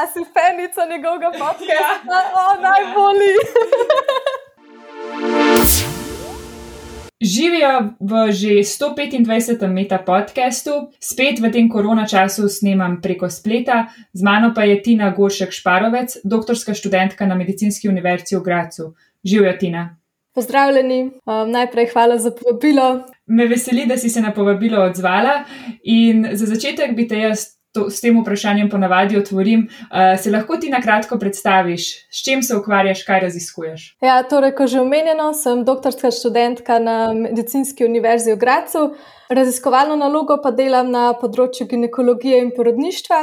A si fenica njegovega podcasta? Ja. O, najbolji. Živijo v že 125. meta podkastu, spet v tem korona času snemam preko spleta, z mano pa je Tina Goršek Šparovec, doktorska študentka na Medicinski univerzi v Gracu. Živijo, Tina. Pozdravljeni, um, najprej hvala za povabilo. Me veseli, da si se na povabilo odzvala. In za začetek bi te jaz to, s tem vprašanjem ponavadi otvorim. Uh, se lahko ti na kratko predstaviš, s čim se ukvarjaš, kaj raziskuješ? Ja, torej, kot že omenjeno, sem doktorska študentka na Medicinski univerzi v Gracu. Raziskovalno nalogo pa delam na področju ginekologije in porodništva.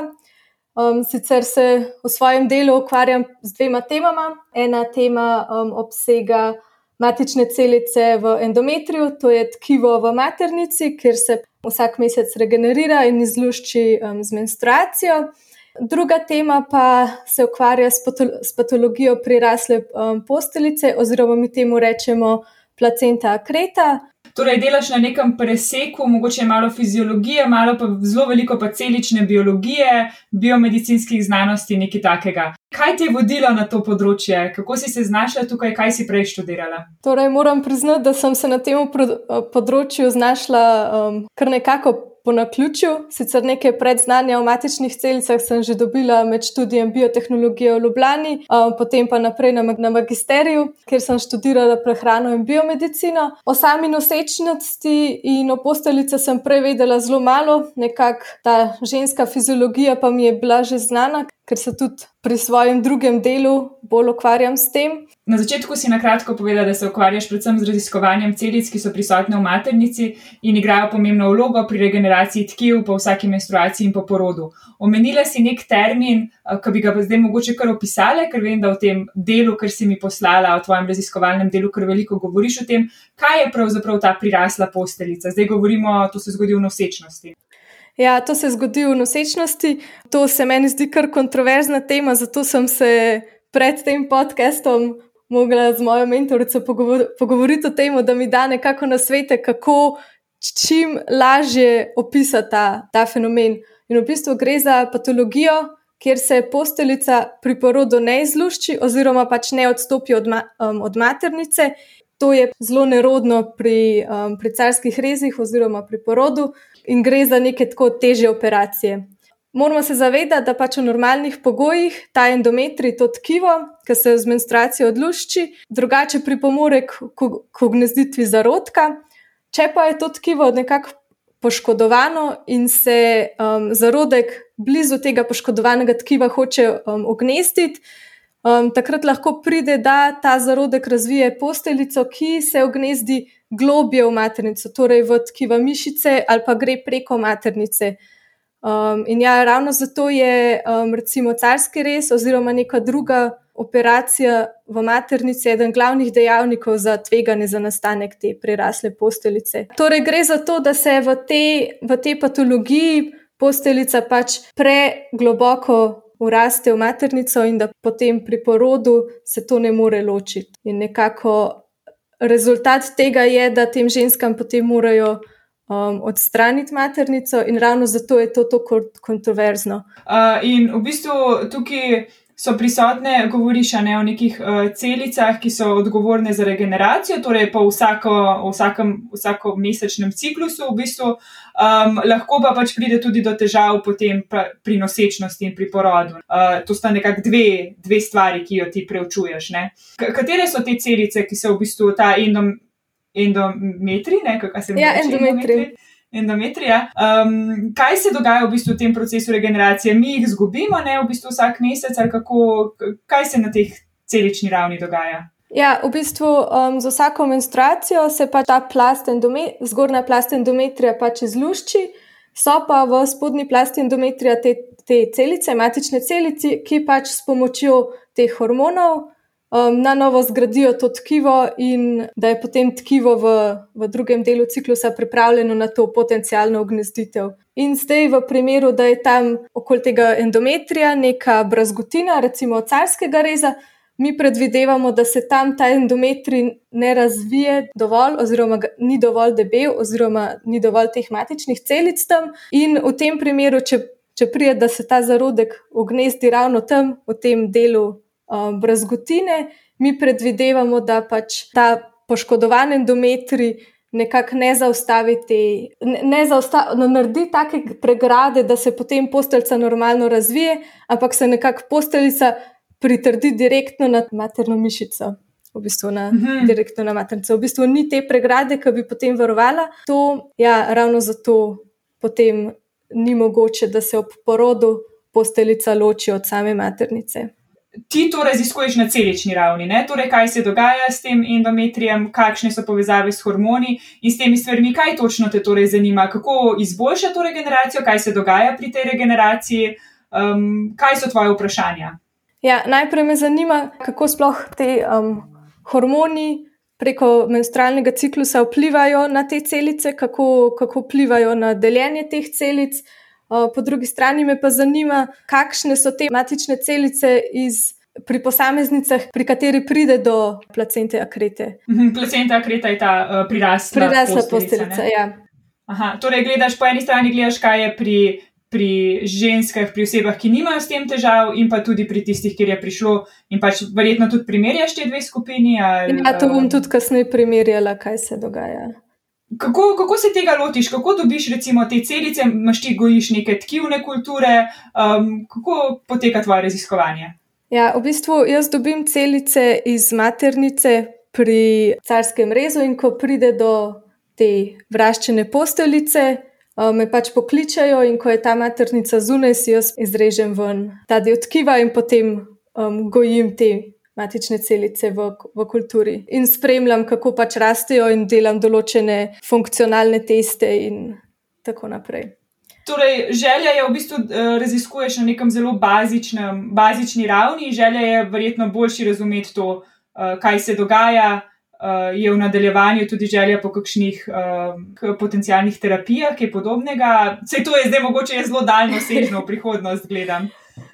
Um, sicer se v svojem delu ukvarjam z dvema temama. Ena tema um, obsega matične celice v endometriju, to je tkivo v maternici, kjer se vsak mesec regenerira in izlušči um, z menstruacijo. Druga tema pa se ukvarja s, s patologijo prirasle um, posteljice, oziroma mi temu rečemo placenta akreta. Torej, delaš na nekem preseku, mogoče malo fiziologije, malo pa zelo veliko pa celične biologije, biomedicinskih znanosti, nekaj takega. Kaj te je vodilo na to področje, kako si se znašla tukaj, kaj si prej študirala? Torej, moram priznati, da sem se na tem področju znašla um, kar nekako po naključju. Sicer nekaj predznanja o matičnih celicah sem že dobila med študijem biotehnologije v Ljubljani, potem pa naprej na, na magisteriju, kjer sem študirala prehrano in biomedicino. O sami nosečnosti in o posteljice sem prej vedela zelo malo, nekako ta ženska fiziologija pa mi je bila že znana, ker se tudi pri svojem drugem delu bolj ukvarjam s tem. Na začetku si na kratko povedala, da se ukvarjaš predvsem z raziskovanjem celic, ki so prisotne v maternici in igrajo pomembno vlogo pri regeneraciji tkiv po vsaki menstruaciji in po porodu. Omenila si nek termin, eh, ki bi ga zdaj mogoče kar opisala, ker vem, da v tem delu, kar si mi poslala, v tvojem raziskovalnem delu, kar veliko govoriš o tem, kaj je pravzaprav ta prirasla posteljica. Zdaj govorimo, to se zgodi v nosečnosti. Ja, to se zgodi v nosečnosti. To se meni zdi kar kontroverzna tema, zato sem se pred tem podcastom mogla z mojo mentorico pogovor pogovoriti o tem, da mi da nekako na svete, kako čim lažje opisati ta, ta fenomen. In v bistvu gre za patologijo, kjer se posteljica pri porodu ne izlušči, oziroma pač ne odstopi od, ma um, od maternice. To je zelo nerodno pri, um, pri carskih rezih oziroma pri porodu in gre za neke tako teže operacije. Moramo se zavedati, da pač v normalnih pogojih ta endometri, to tkivo, ki se z menstruacijo odlušči, drugače pripomore k, k, k gnezditvi zarodka. Če pa je to tkivo nekako poškodovano in se um, zarodek blizu tega poškodovanega tkiva hoče um, ognezditi, um, takrat lahko pride, da ta zarodek razvije posteljico, ki se ognezdi globje v maternico, torej v tkiva mišice ali pa gre preko maternice. Um, in ja, ravno zato je um, recimo carski res oziroma neka druga operacija v maternici eden glavnih dejavnikov za tveganje za nastanek te prerasle posteljice. Torej gre za to, da se v tej, v tej patologiji posteljica pač pregloboko uraste v maternico in da potem pri porodu se to ne more ločiti. In nekako rezultat tega je, da tem ženskam potem morajo um, odstraniti maternico, in ravno zato je to tako kontroverzno. Uh, in v bistvu tukaj so prisotne, govoriš ne, o nekih uh, celicah, ki so odgovorne za regeneracijo, torej po vsako, vsakem, vsakem mesečnem ciklusu, v bistvu, um, lahko pa pač pride tudi do težav pri nosečnosti in pri porodu. Uh, to sta nekako dve, dve stvari, ki jo ti preučuješ. Katere so te celice, ki so v bistvu ta endom, endometri, ne, kako se imenuje? Ja, endometri. endometri endometrija. Um, kaj se dogaja v bistvu v tem procesu regeneracije? Mi jih izgubimo, ne v bistvu vsak mesec, ali kako, kaj se na teh celični ravni dogaja? Ja, v bistvu um, z vsako menstruacijo se pa ta plast zgornja plast endometrija pač izlušči, so pa v spodnji plasti endometrija te, te celice, matične celice, ki pač s pomočjo teh hormonov um, na novo zgradijo to tkivo, in da je potem tkivo v, v drugem delu ciklusa pripravljeno na to potencijalno ognezditev. In zdaj, v primeru, da je tam okoli tega endometrija neka brazgotina, recimo carskega reza. Mi predvidevamo, da se tam ta endometrij ne razvije dovolj, oziroma ni dovolj debel, oziroma ni dovolj teh matičnih celic tam. In v tem primeru, če če prije, da se ta zarodek ognezdi ravno tam, v tem delu brazgotine, mi predvidevamo, da pač ta poškodovan endometri nekako ne zaustavi te, ne, ne zaustavi, no, naredi take pregrade, da se potem posteljica normalno razvije, ampak se nekako posteljica pritrdi direktno na materno mišico. V bistvu na, uh -huh. direktno na maternico. V bistvu ni te pregrade, ki bi potem varovala. To, ja, ravno zato potem ni mogoče, da se ob porodu posteljica loči od same maternice ti to raziskuješ na celični ravni, ne? torej kaj se dogaja s tem endometrijem, kakšne so povezave s hormoni in s temi stvarmi, kaj točno te torej zanima, kako izboljšati to regeneracijo, kaj se dogaja pri tej regeneraciji, um, kaj so tvoje vprašanja. Ja, najprej me zanima, kako sploh te um, hormoni preko menstrualnega ciklusa vplivajo na te celice, kako, kako vplivajo na deljenje teh celic. Po drugi strani me pa zanima, kakšne so te matične celice iz, pri posameznicah, pri kateri pride do placente akrete. Mhm, placenta akreta je ta uh, prirasla, prirasla posteljica. Ja. Aha, torej, gledaš po eni strani, gledaš, kaj je pri, pri ženskah, pri osebah, ki nimajo s tem težav, in pa tudi pri tistih, kjer je prišlo, in pač verjetno tudi primerjaš te dve skupini. Ali, ja, to bom tudi kasneje primerjala, kaj se dogaja. Kako, kako se tega lotiš, kako dobiš recimo te celice, imaš ti gojiš neke tkivne kulture, um, kako poteka tvoje raziskovanje? Ja, v bistvu jaz dobim celice iz maternice pri carskem rezu in ko pride do te vraščene posteljice, um, me pač pokličajo in ko je ta maternica zunaj, si jaz izrežem ven. Ta del tkiva in potem um, gojim te matične celice v, v kulturi in spremljam, kako pač rastejo, in delam določene funkcionalne teste, in tako naprej. Torej, želja je v bistvu, uh, raziskuješ na nekem zelo bazičnem, bazični ravni, želja je verjetno boljši razumeti to, uh, kaj se dogaja. Uh, je v nadaljevanju tudi želja po kakšnih uh, potencijalnih terapijah, kaj podobnega. Vse to je zdaj mogoče je zelo daljno sežno v prihodnost, gledam.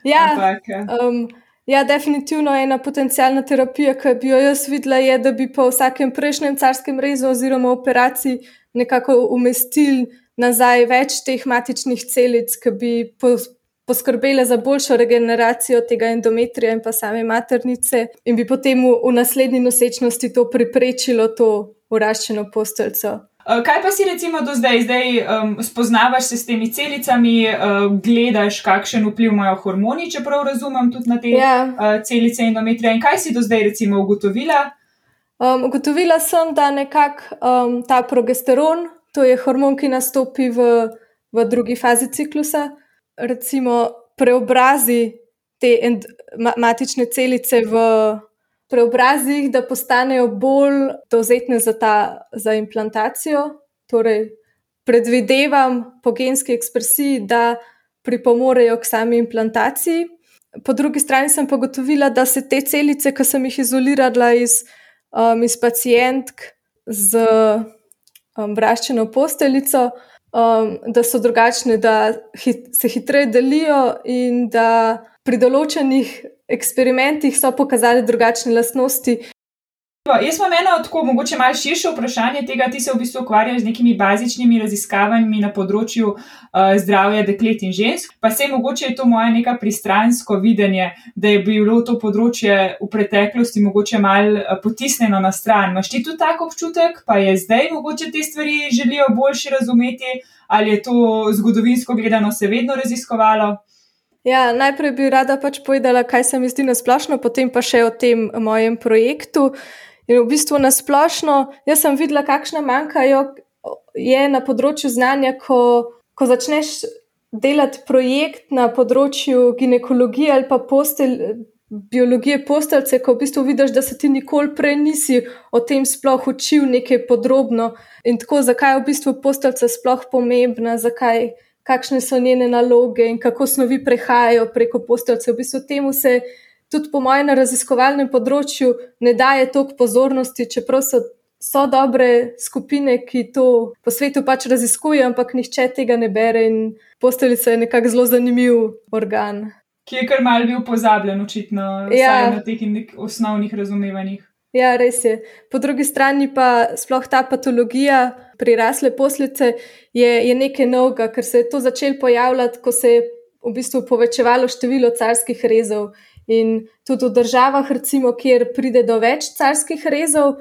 Ja, Ampak, um, Ja, definitivno ena potencijalna terapija, ki bi jo jaz videla, je, da bi po vsakem prejšnjem carskem rezu oziroma operaciji nekako umestili nazaj več teh matičnih celic, ki bi poskrbele za boljšo regeneracijo tega endometrija in pa same maternice, in bi potem v, naslednji nosečnosti to preprečilo, to uraščeno posteljco. Eh, kaj pa si recimo do zdaj, zdaj um, spoznavaš se s temi celicami, uh, gledaš, kakšen vpliv imajo hormoni, če prav razumem, tudi na te yeah. Ja. uh, celice endometrija. In kaj si do zdaj recimo ugotovila? Um, ugotovila sem, da nekako um, ta progesteron, to je hormon, ki nastopi v, v drugi fazi ciklusa, recimo preobrazi te end, ma, matične celice v preobrazi jih, da postanejo bolj dovzetne za, ta, za implantacijo. Torej, predvidevam po genski ekspresiji, da pripomorejo k sami implantaciji. Po drugi strani sem pa gotovila, da se te celice, ki sem jih izolirala iz, um, iz pacijentk z um, vraščeno posteljico, um, da so drugačne, da hit, se hitreje delijo in da pri določenih eksperimentih so pokazali drugačne lastnosti. Jaz imam eno tako, mogoče malo širše vprašanje tega, ti se v bistvu ukvarjaš z nekimi bazičnimi raziskavami na področju uh, zdravja deklet in žensk. Pa se mogoče je to moje neka pristransko videnje, da je bilo to področje v preteklosti mogoče malo uh, potisnjeno na stran. Maš ti tudi tak občutek, pa je zdaj mogoče te stvari želijo boljše razumeti, ali je to zgodovinsko gledano se vedno raziskovalo? Ja, najprej bi rada pač povedala, kaj se mi zdi na splošno, potem pa še o tem mojem projektu. In v bistvu na splošno, jaz sem videla, kakšna manjka je na področju znanja, ko, ko začneš delati projekt na področju ginekologije ali pa postelj, biologije posteljce, ko v bistvu vidiš, da se ti nikoli prej nisi o tem sploh učil nekaj podrobno. In tako, zakaj je v bistvu posteljca sploh pomembna, zakaj kakšne so njene naloge in kako snovi prehajajo preko posteljce. V bistvu temu se tudi po mojem na raziskovalnem področju ne daje toliko pozornosti, čeprav so, so dobre skupine, ki to po svetu pač raziskujejo, ampak nihče tega ne bere in posteljica je nekako zelo zanimiv organ. Ki je kar mal bil pozabljen, očitno, ja. na teh osnovnih razumevanjih. Ja, res je. Po drugi strani pa sploh ta patologija prirasle poslice je, je nekaj novega, ker se je to začelo pojavljati, ko se je v bistvu povečevalo število carskih rezov. In tudi v državah, recimo, kjer pride do več carskih rezov,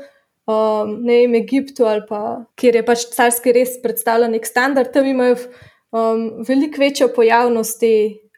um, ne vem, Egiptu ali pa kjer je pač carski rez predstavljen nek standard, tam imajo um, veliko večjo pojavnost te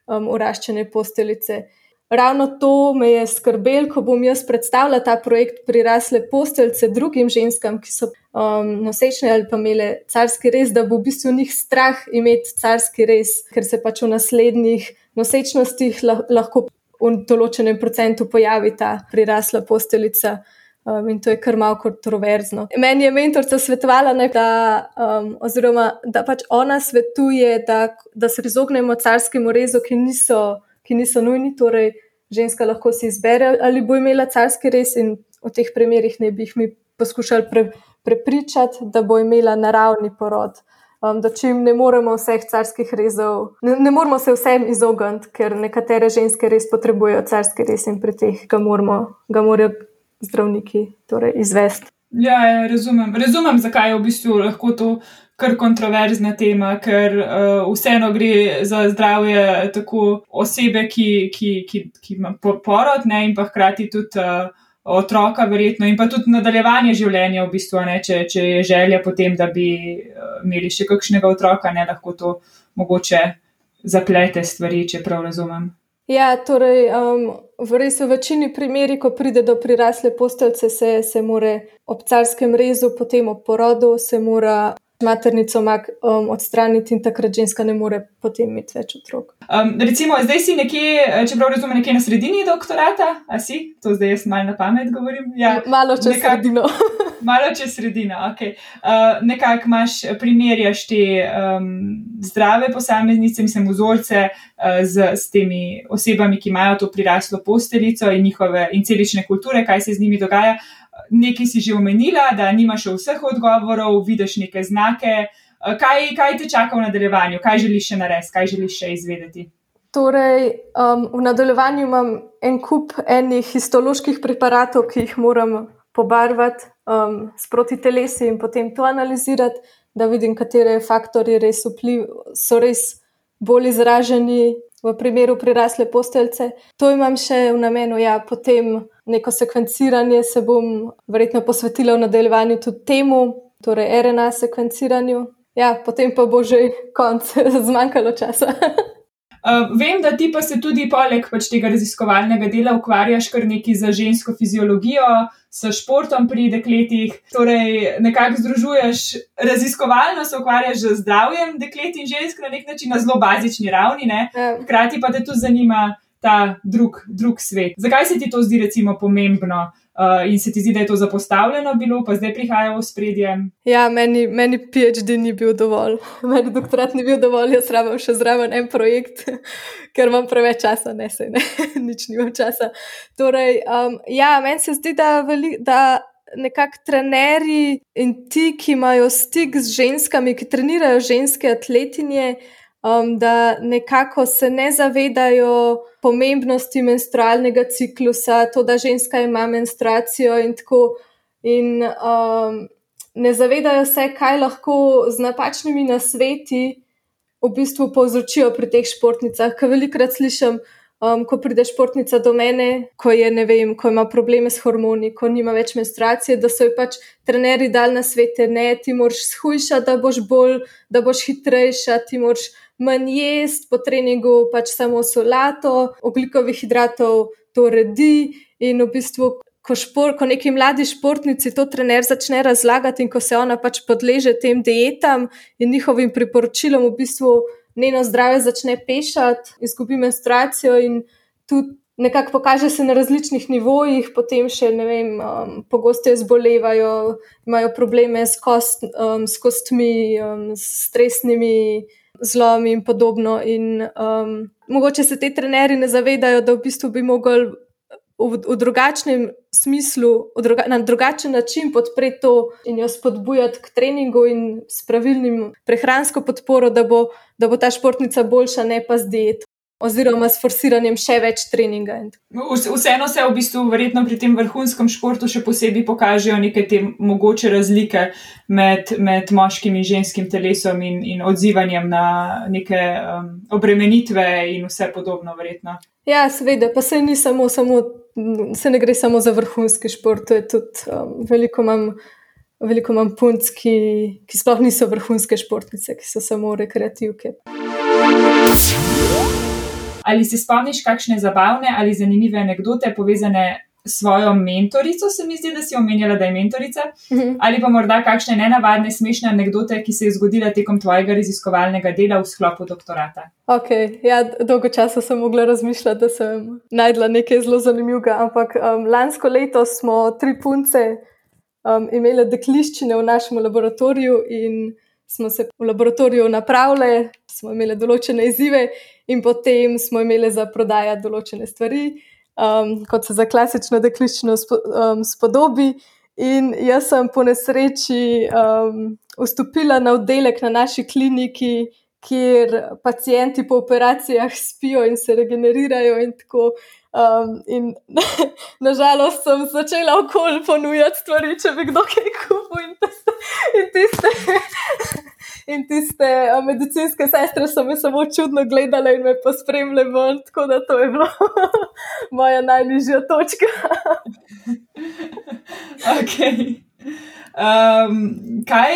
um, uraščene posteljice. Ravno to me je skrbelo, ko bom jaz predstavila ta projekt prirasle posteljice drugim ženskam, ki so um, nosečne ali pa imele carski rez, da bo v bistvu njih strah imeti carski rez, ker se pač v naslednjih nosečnostih lahko v določenem procentu pojavi ta prirasla posteljica. Um, in to je kar malo kontroverzno. Meni je mentorica svetovala, ne, da, um, oziroma, da pač ona svetuje, da, da se izognemo carskemu rezu, ki niso, ki niso nujni. Torej, ženska lahko si izbere, ali bo imela carski rez, in v teh primerih ne bi jih mi poskušali pre, prepričati, da bo imela naravni porod um, da če jim ne moremo vseh carskih rezov, ne, ne moremo se vsem izogniti, ker nekatere ženske res potrebujejo carski rez in pri teh ga, moramo, ga morajo zdravniki torej, izvesti. Ja, ja, razumem. razumem, zakaj je v bistvu lahko to kar kontroverzna tema, ker uh, vseeno gre za zdravje tako osebe, ki, ki, ki, ki ima porod, ne, in pa hkrati tudi. Uh, otroka, verjetno, in pa tudi nadaljevanje življenja, v bistvu, ne, če, če je želja potem, da bi uh, imeli še kakšnega otroka, ne lahko to mogoče zaplete stvari, če prav razumem. Ja, torej, um, v res v večini primerih, ko pride do prirasle posteljce, se, se mora ob carskem rezu, potem ob porodu, se mora maternico mag um, odstraniti in takrat ženska ne more potem imeti več otrok. Um, recimo, zdaj si nekje, če prav razumem, nekje na sredini doktorata, a si? To zdaj jaz malo na pamet govorim. Ja, malo čez nekak, sredino. malo čez sredino, ok. Uh, nekako imaš primerjaš te um, zdrave posameznice, mislim, vzorce uh, z, z temi osebami, ki imajo to priraslo posteljico in njihove in celične kulture, kaj se z njimi dogaja. Nekaj si že omenila, da nimaš vseh odgovorov, vidiš neke znake. Eh, kaj, kaj te čaka v nadaljevanju, kaj želiš še narediti, kaj želiš še izvedeti? Torej, um, v nadaljevanju imam en kup enih histoloških preparatov, ki jih moram pobarvati um, s proti telesi in potem to analizirati, da vidim, katere faktori res vpliv, so res bolj izraženi v primeru prirasle posteljce. To imam še v namenu, ja, potem neko sekvenciranje se bom verjetno posvetila v nadaljevanju tudi temu, torej RNA sekvenciranju. Ja, potem pa bo že konc, zmanjkalo časa. Uh, vem, da ti pa se tudi poleg pač tega raziskovalnega dela ukvarjaš kar nekaj za žensko fiziologijo, s športom pri dekletih. Torej, nekako združuješ raziskovalno, se ukvarjaš z zdravjem deklet in žensk na nek način na zelo bazični ravni, ja. hkrati pa te tudi zanima ta drug, drug svet. Zakaj se ti to zdi, recimo, pomembno? Uh, in se ti zdi, da je to zapostavljeno bilo, pa zdaj prihaja v spredje? Ja, meni, meni PhD ni bil dovolj, meni doktorat ni bil dovolj, jaz rabim še zraven en projekt, ker imam preveč časa, ne se, ne, nič nimam časa. Torej, um, ja, meni se zdi, da, veli, da nekako trenerji in ti, ki imajo stik z ženskami, ki trenirajo ženske atletinje, um, da nekako se ne zavedajo pomembnosti menstrualnega ciklusa, to, da ženska ima menstruacijo in tako. In um, ne zavedajo se, kaj lahko z napačnimi nasveti v bistvu povzročijo pri teh športnicah. Ker velikokrat slišim, um, ko pride športnica do mene, ko, je, vem, ko ima probleme s hormoni, ko nima več menstruacije, da so ji pač trenerji dali na svete, ne, ti moraš shujšati, da boš bolj, da boš hitrejša, ti moraš manj jesti, po treningu pač samo solato, oglikovih hidratov to redi in v bistvu. Ko, špor, ko neki mladi športnici to trener začne razlagati, in ko se ona pač podleže tem dietam in njihovim priporočilom, v bistvu njeno zdravje začne pešati, izgubi menstruacijo in tudi nekako pokaže se na različnih nivojih, potem še ne vem, um, pogosto zbolevajo, imajo probleme s, kost, um, s kostmi, um, s stresnimi zlomi in podobno. In um, mogoče se te trenerji ne zavedajo, da v bistvu bi mogli v, v drugačnem smislu, druga, na drugačen način podpreti to in jo spodbujati k treningu in s pravilnim prehransko podporo, da bo, da bo ta športnica boljša, ne pa z dieto. oziroma s forsiranjem še več treninga. Vseeno se v bistvu verjetno pri tem vrhunskem športu še posebej pokažejo neke te mogoče razlike med, med moškim in ženskim telesom in, in odzivanjem na neke um, obremenitve in vse podobno, verjetno. Ja, seveda, pa se ni samo, samo, se ne gre samo za vrhunski šport, to je tudi um, veliko manj veliko manj punc, ki, ki sploh niso vrhunske športnice, ki so samo rekreativke. Ali si spomniš kakšne zabavne ali zanimive anekdote povezane svojo mentorico? Se mi zdi, da si omenjala, da je mentorica. Mhm. Ali pa morda kakšne nenavadne, smešne anekdote, ki se je zgodila tekom tvojega raziskovalnega dela v sklopu doktorata? Ok, ja, dolgo časa sem mogla razmišljati, da sem najdla nekaj zelo zanimivega, ampak um, lansko leto smo tri punce um, imeli dekliščine v našem laboratoriju in smo se v laboratoriju napravili, smo imeli določene izzive in potem smo imeli za prodajati določene stvari, um, kot se za klasično dekliščino spo, um, spodobi. In jaz sem po nesreči um, vstopila na oddelek na naši kliniki, kjer pacijenti po operacijah spijo in se regenerirajo, in tako Um, in nažalost sem začela okolj ponujati stvari, če bi kdo kaj kupil. In tiste, in tiste, in tiste medicinske sestre so me samo čudno gledale in me pospremljale, tako da to je bila moja najnižja točka. okay. Um, kaj,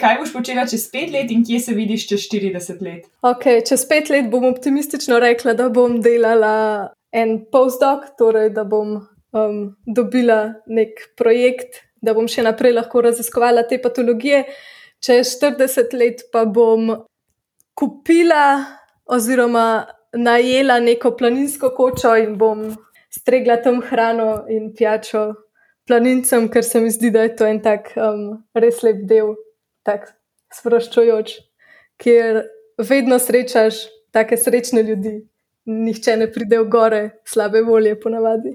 kaj boš počela čez pet let in kje se vidiš čez 40 let? Okay, čez pet let bom optimistično rekla, da bom delala en postdoc, torej da bom um, dobila nek projekt, da bom še naprej lahko raziskovala te patologije. Čez 40 let pa bom kupila oziroma najela neko planinsko kočo in bom stregla tam hrano in pijačo planincem, ker se mi zdi, da je to en tak um, res lep del, tako sproščujoč, kjer vedno srečaš take srečne ljudi nihče ne pride v gore, slabe volje, ponavadi.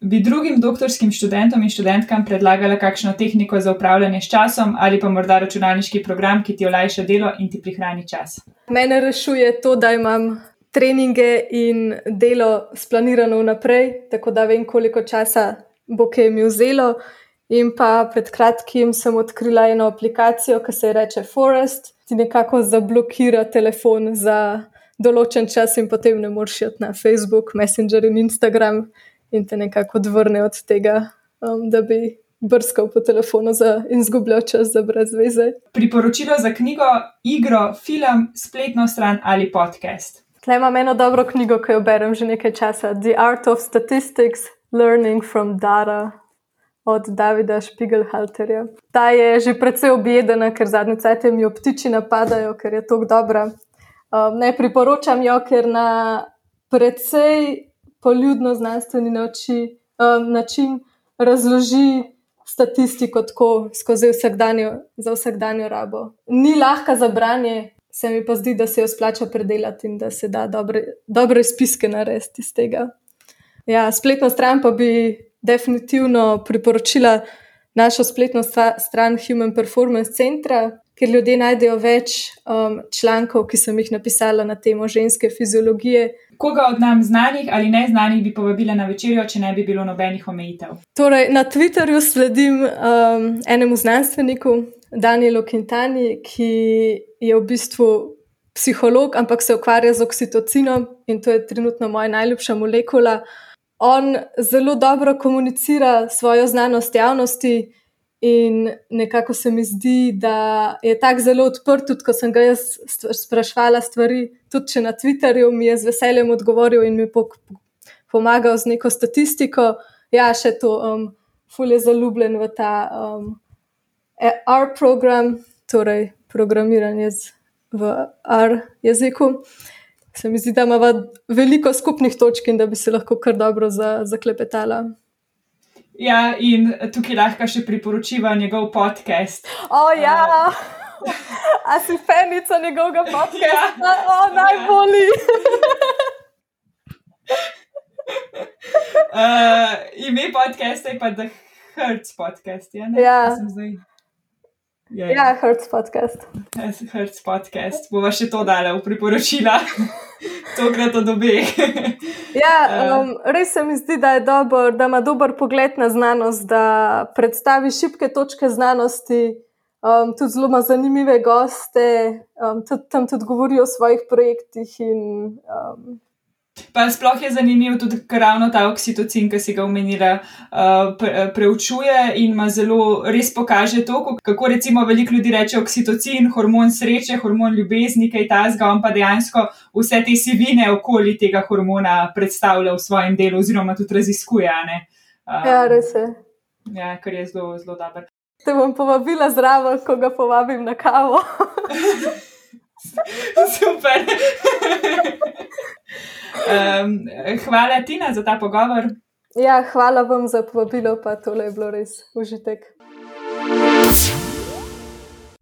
Bi drugim doktorskim študentom in študentkam predlagala kakšno tehniko za upravljanje s časom ali pa morda računalniški program, ki ti olajša delo in ti prihrani čas? Mene rešuje to, da imam treninge in delo splanirano vnaprej, tako da vem, koliko časa bo kaj mi vzelo. In pa pred kratkim sem odkrila eno aplikacijo, ki se imenuje Forest, ki nekako zablokira telefon za določen čas in potem ne moreš iti na Facebook, Messenger in Instagram in te nekako odvrne od tega, um, da bi brskal po telefonu za, in zgubljal čas za brez veze. Priporočilo za knjigo, igro, film, spletno stran ali podcast. Tukaj imam eno dobro knjigo, ki jo berem že nekaj časa: The Art of Statistics, Learning from Data. Od Davida Špigelhalterja. Ta je že precej objedena, ker zadnje cajtje mi optiči napadajo, ker je tako dobra. Um, ne priporočam jo, ker na precej poljudno znanstveni nači, um, način razloži statistiko tako skozi vsakdanjo, za vsakdanjo rabo. Ni lahka za branje, se mi pa zdi, da se jo splača predelati in da se da dobre, dobre spiske narediti iz tega. Ja, spletno stran pa bi definitivno priporočila našo spletno stran Human Performance Centra, ker ljudje najdejo več um, člankov, ki sem jih napisala na temo ženske fiziologije. Koga od nam znanih ali neznanih bi povabila na večerjo, če ne bi bilo nobenih omejitev? Torej, na Twitterju sledim um, enemu znanstveniku, Danielu Quintani, ki je v bistvu psiholog, ampak se ukvarja z oksitocinom in to je trenutno moja najljubša molekula. On zelo dobro komunicira svojo znanost javnosti. In nekako se mi zdi, da je tako zelo odprt, tudi ko sem ga jaz sprašvala stvari, tudi če na Twitterju mi je z veseljem odgovoril in mi pomagal z neko statistiko. Ja, še to, um, ful je zaljubljen v ta um, R program, torej programiranje z, v R jeziku. Se mi zdi, da ima veliko skupnih točk in da bi se lahko kar dobro za, zaklepetala. Ja, in tukaj lahko še priporočiva njegov podcast. O, ja, uh, a si fenica njegovega podcasta, ja. o, najbolji. uh, ime podcasta je pa The Hertz podcast. Ja, ja. Je. Ja, Hertz podcast. Hertz podcast. Bova še to dala v priporočila. Tokrat od obeh. Ja, um, res se mi zdi, da, dober, da ima dober pogled na znanost, da predstavi šibke točke znanosti, um, tudi zelo ima zanimive goste, um, tudi, tam tudi govori o svojih projektih in um, Pa sploh je zanimivo tudi, ker ravno ta oksitocin, ki si ga omenila, uh, pre, preučuje in ima zelo res pokaže to, kako recimo veliko ljudi reče oksitocin, hormon sreče, hormon ljubezni, kaj ta zga, on pa dejansko vse te sivine okoli tega hormona predstavlja v svojem delu oziroma tudi raziskuje. Um, ja, res je. Ja, kar je zelo, zelo dobro. Te bom povabila zraven, ko ga povabim na kavo. Super. um, hvala, Tina, za ta pogovor. Ja, hvala vam za povabilo, pa tole je bilo res užitek.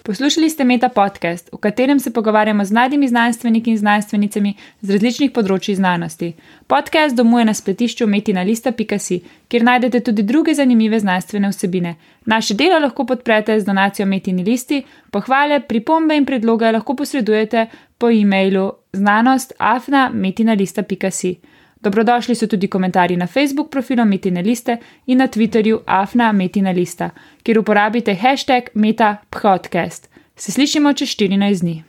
Poslušali ste Meta podcast, v katerem se pogovarjamo z mladimi znanstveniki in znanstvenicami z različnih področji znanosti. Podcast domuje na spletišču metinalista.si, kjer najdete tudi druge zanimive znanstvene vsebine. Naše delo lahko podprete z donacijo Metini listi, pohvale, pripombe in predloge lahko posredujete po e-mailu znanost.afna.metinalista.si. Dobrodošli so tudi komentarji na Facebook profilu Metina Liste in na Twitterju Afna Metina Lista, kjer uporabite hashtag MetaPodcast. Se slišimo čez 14 dni.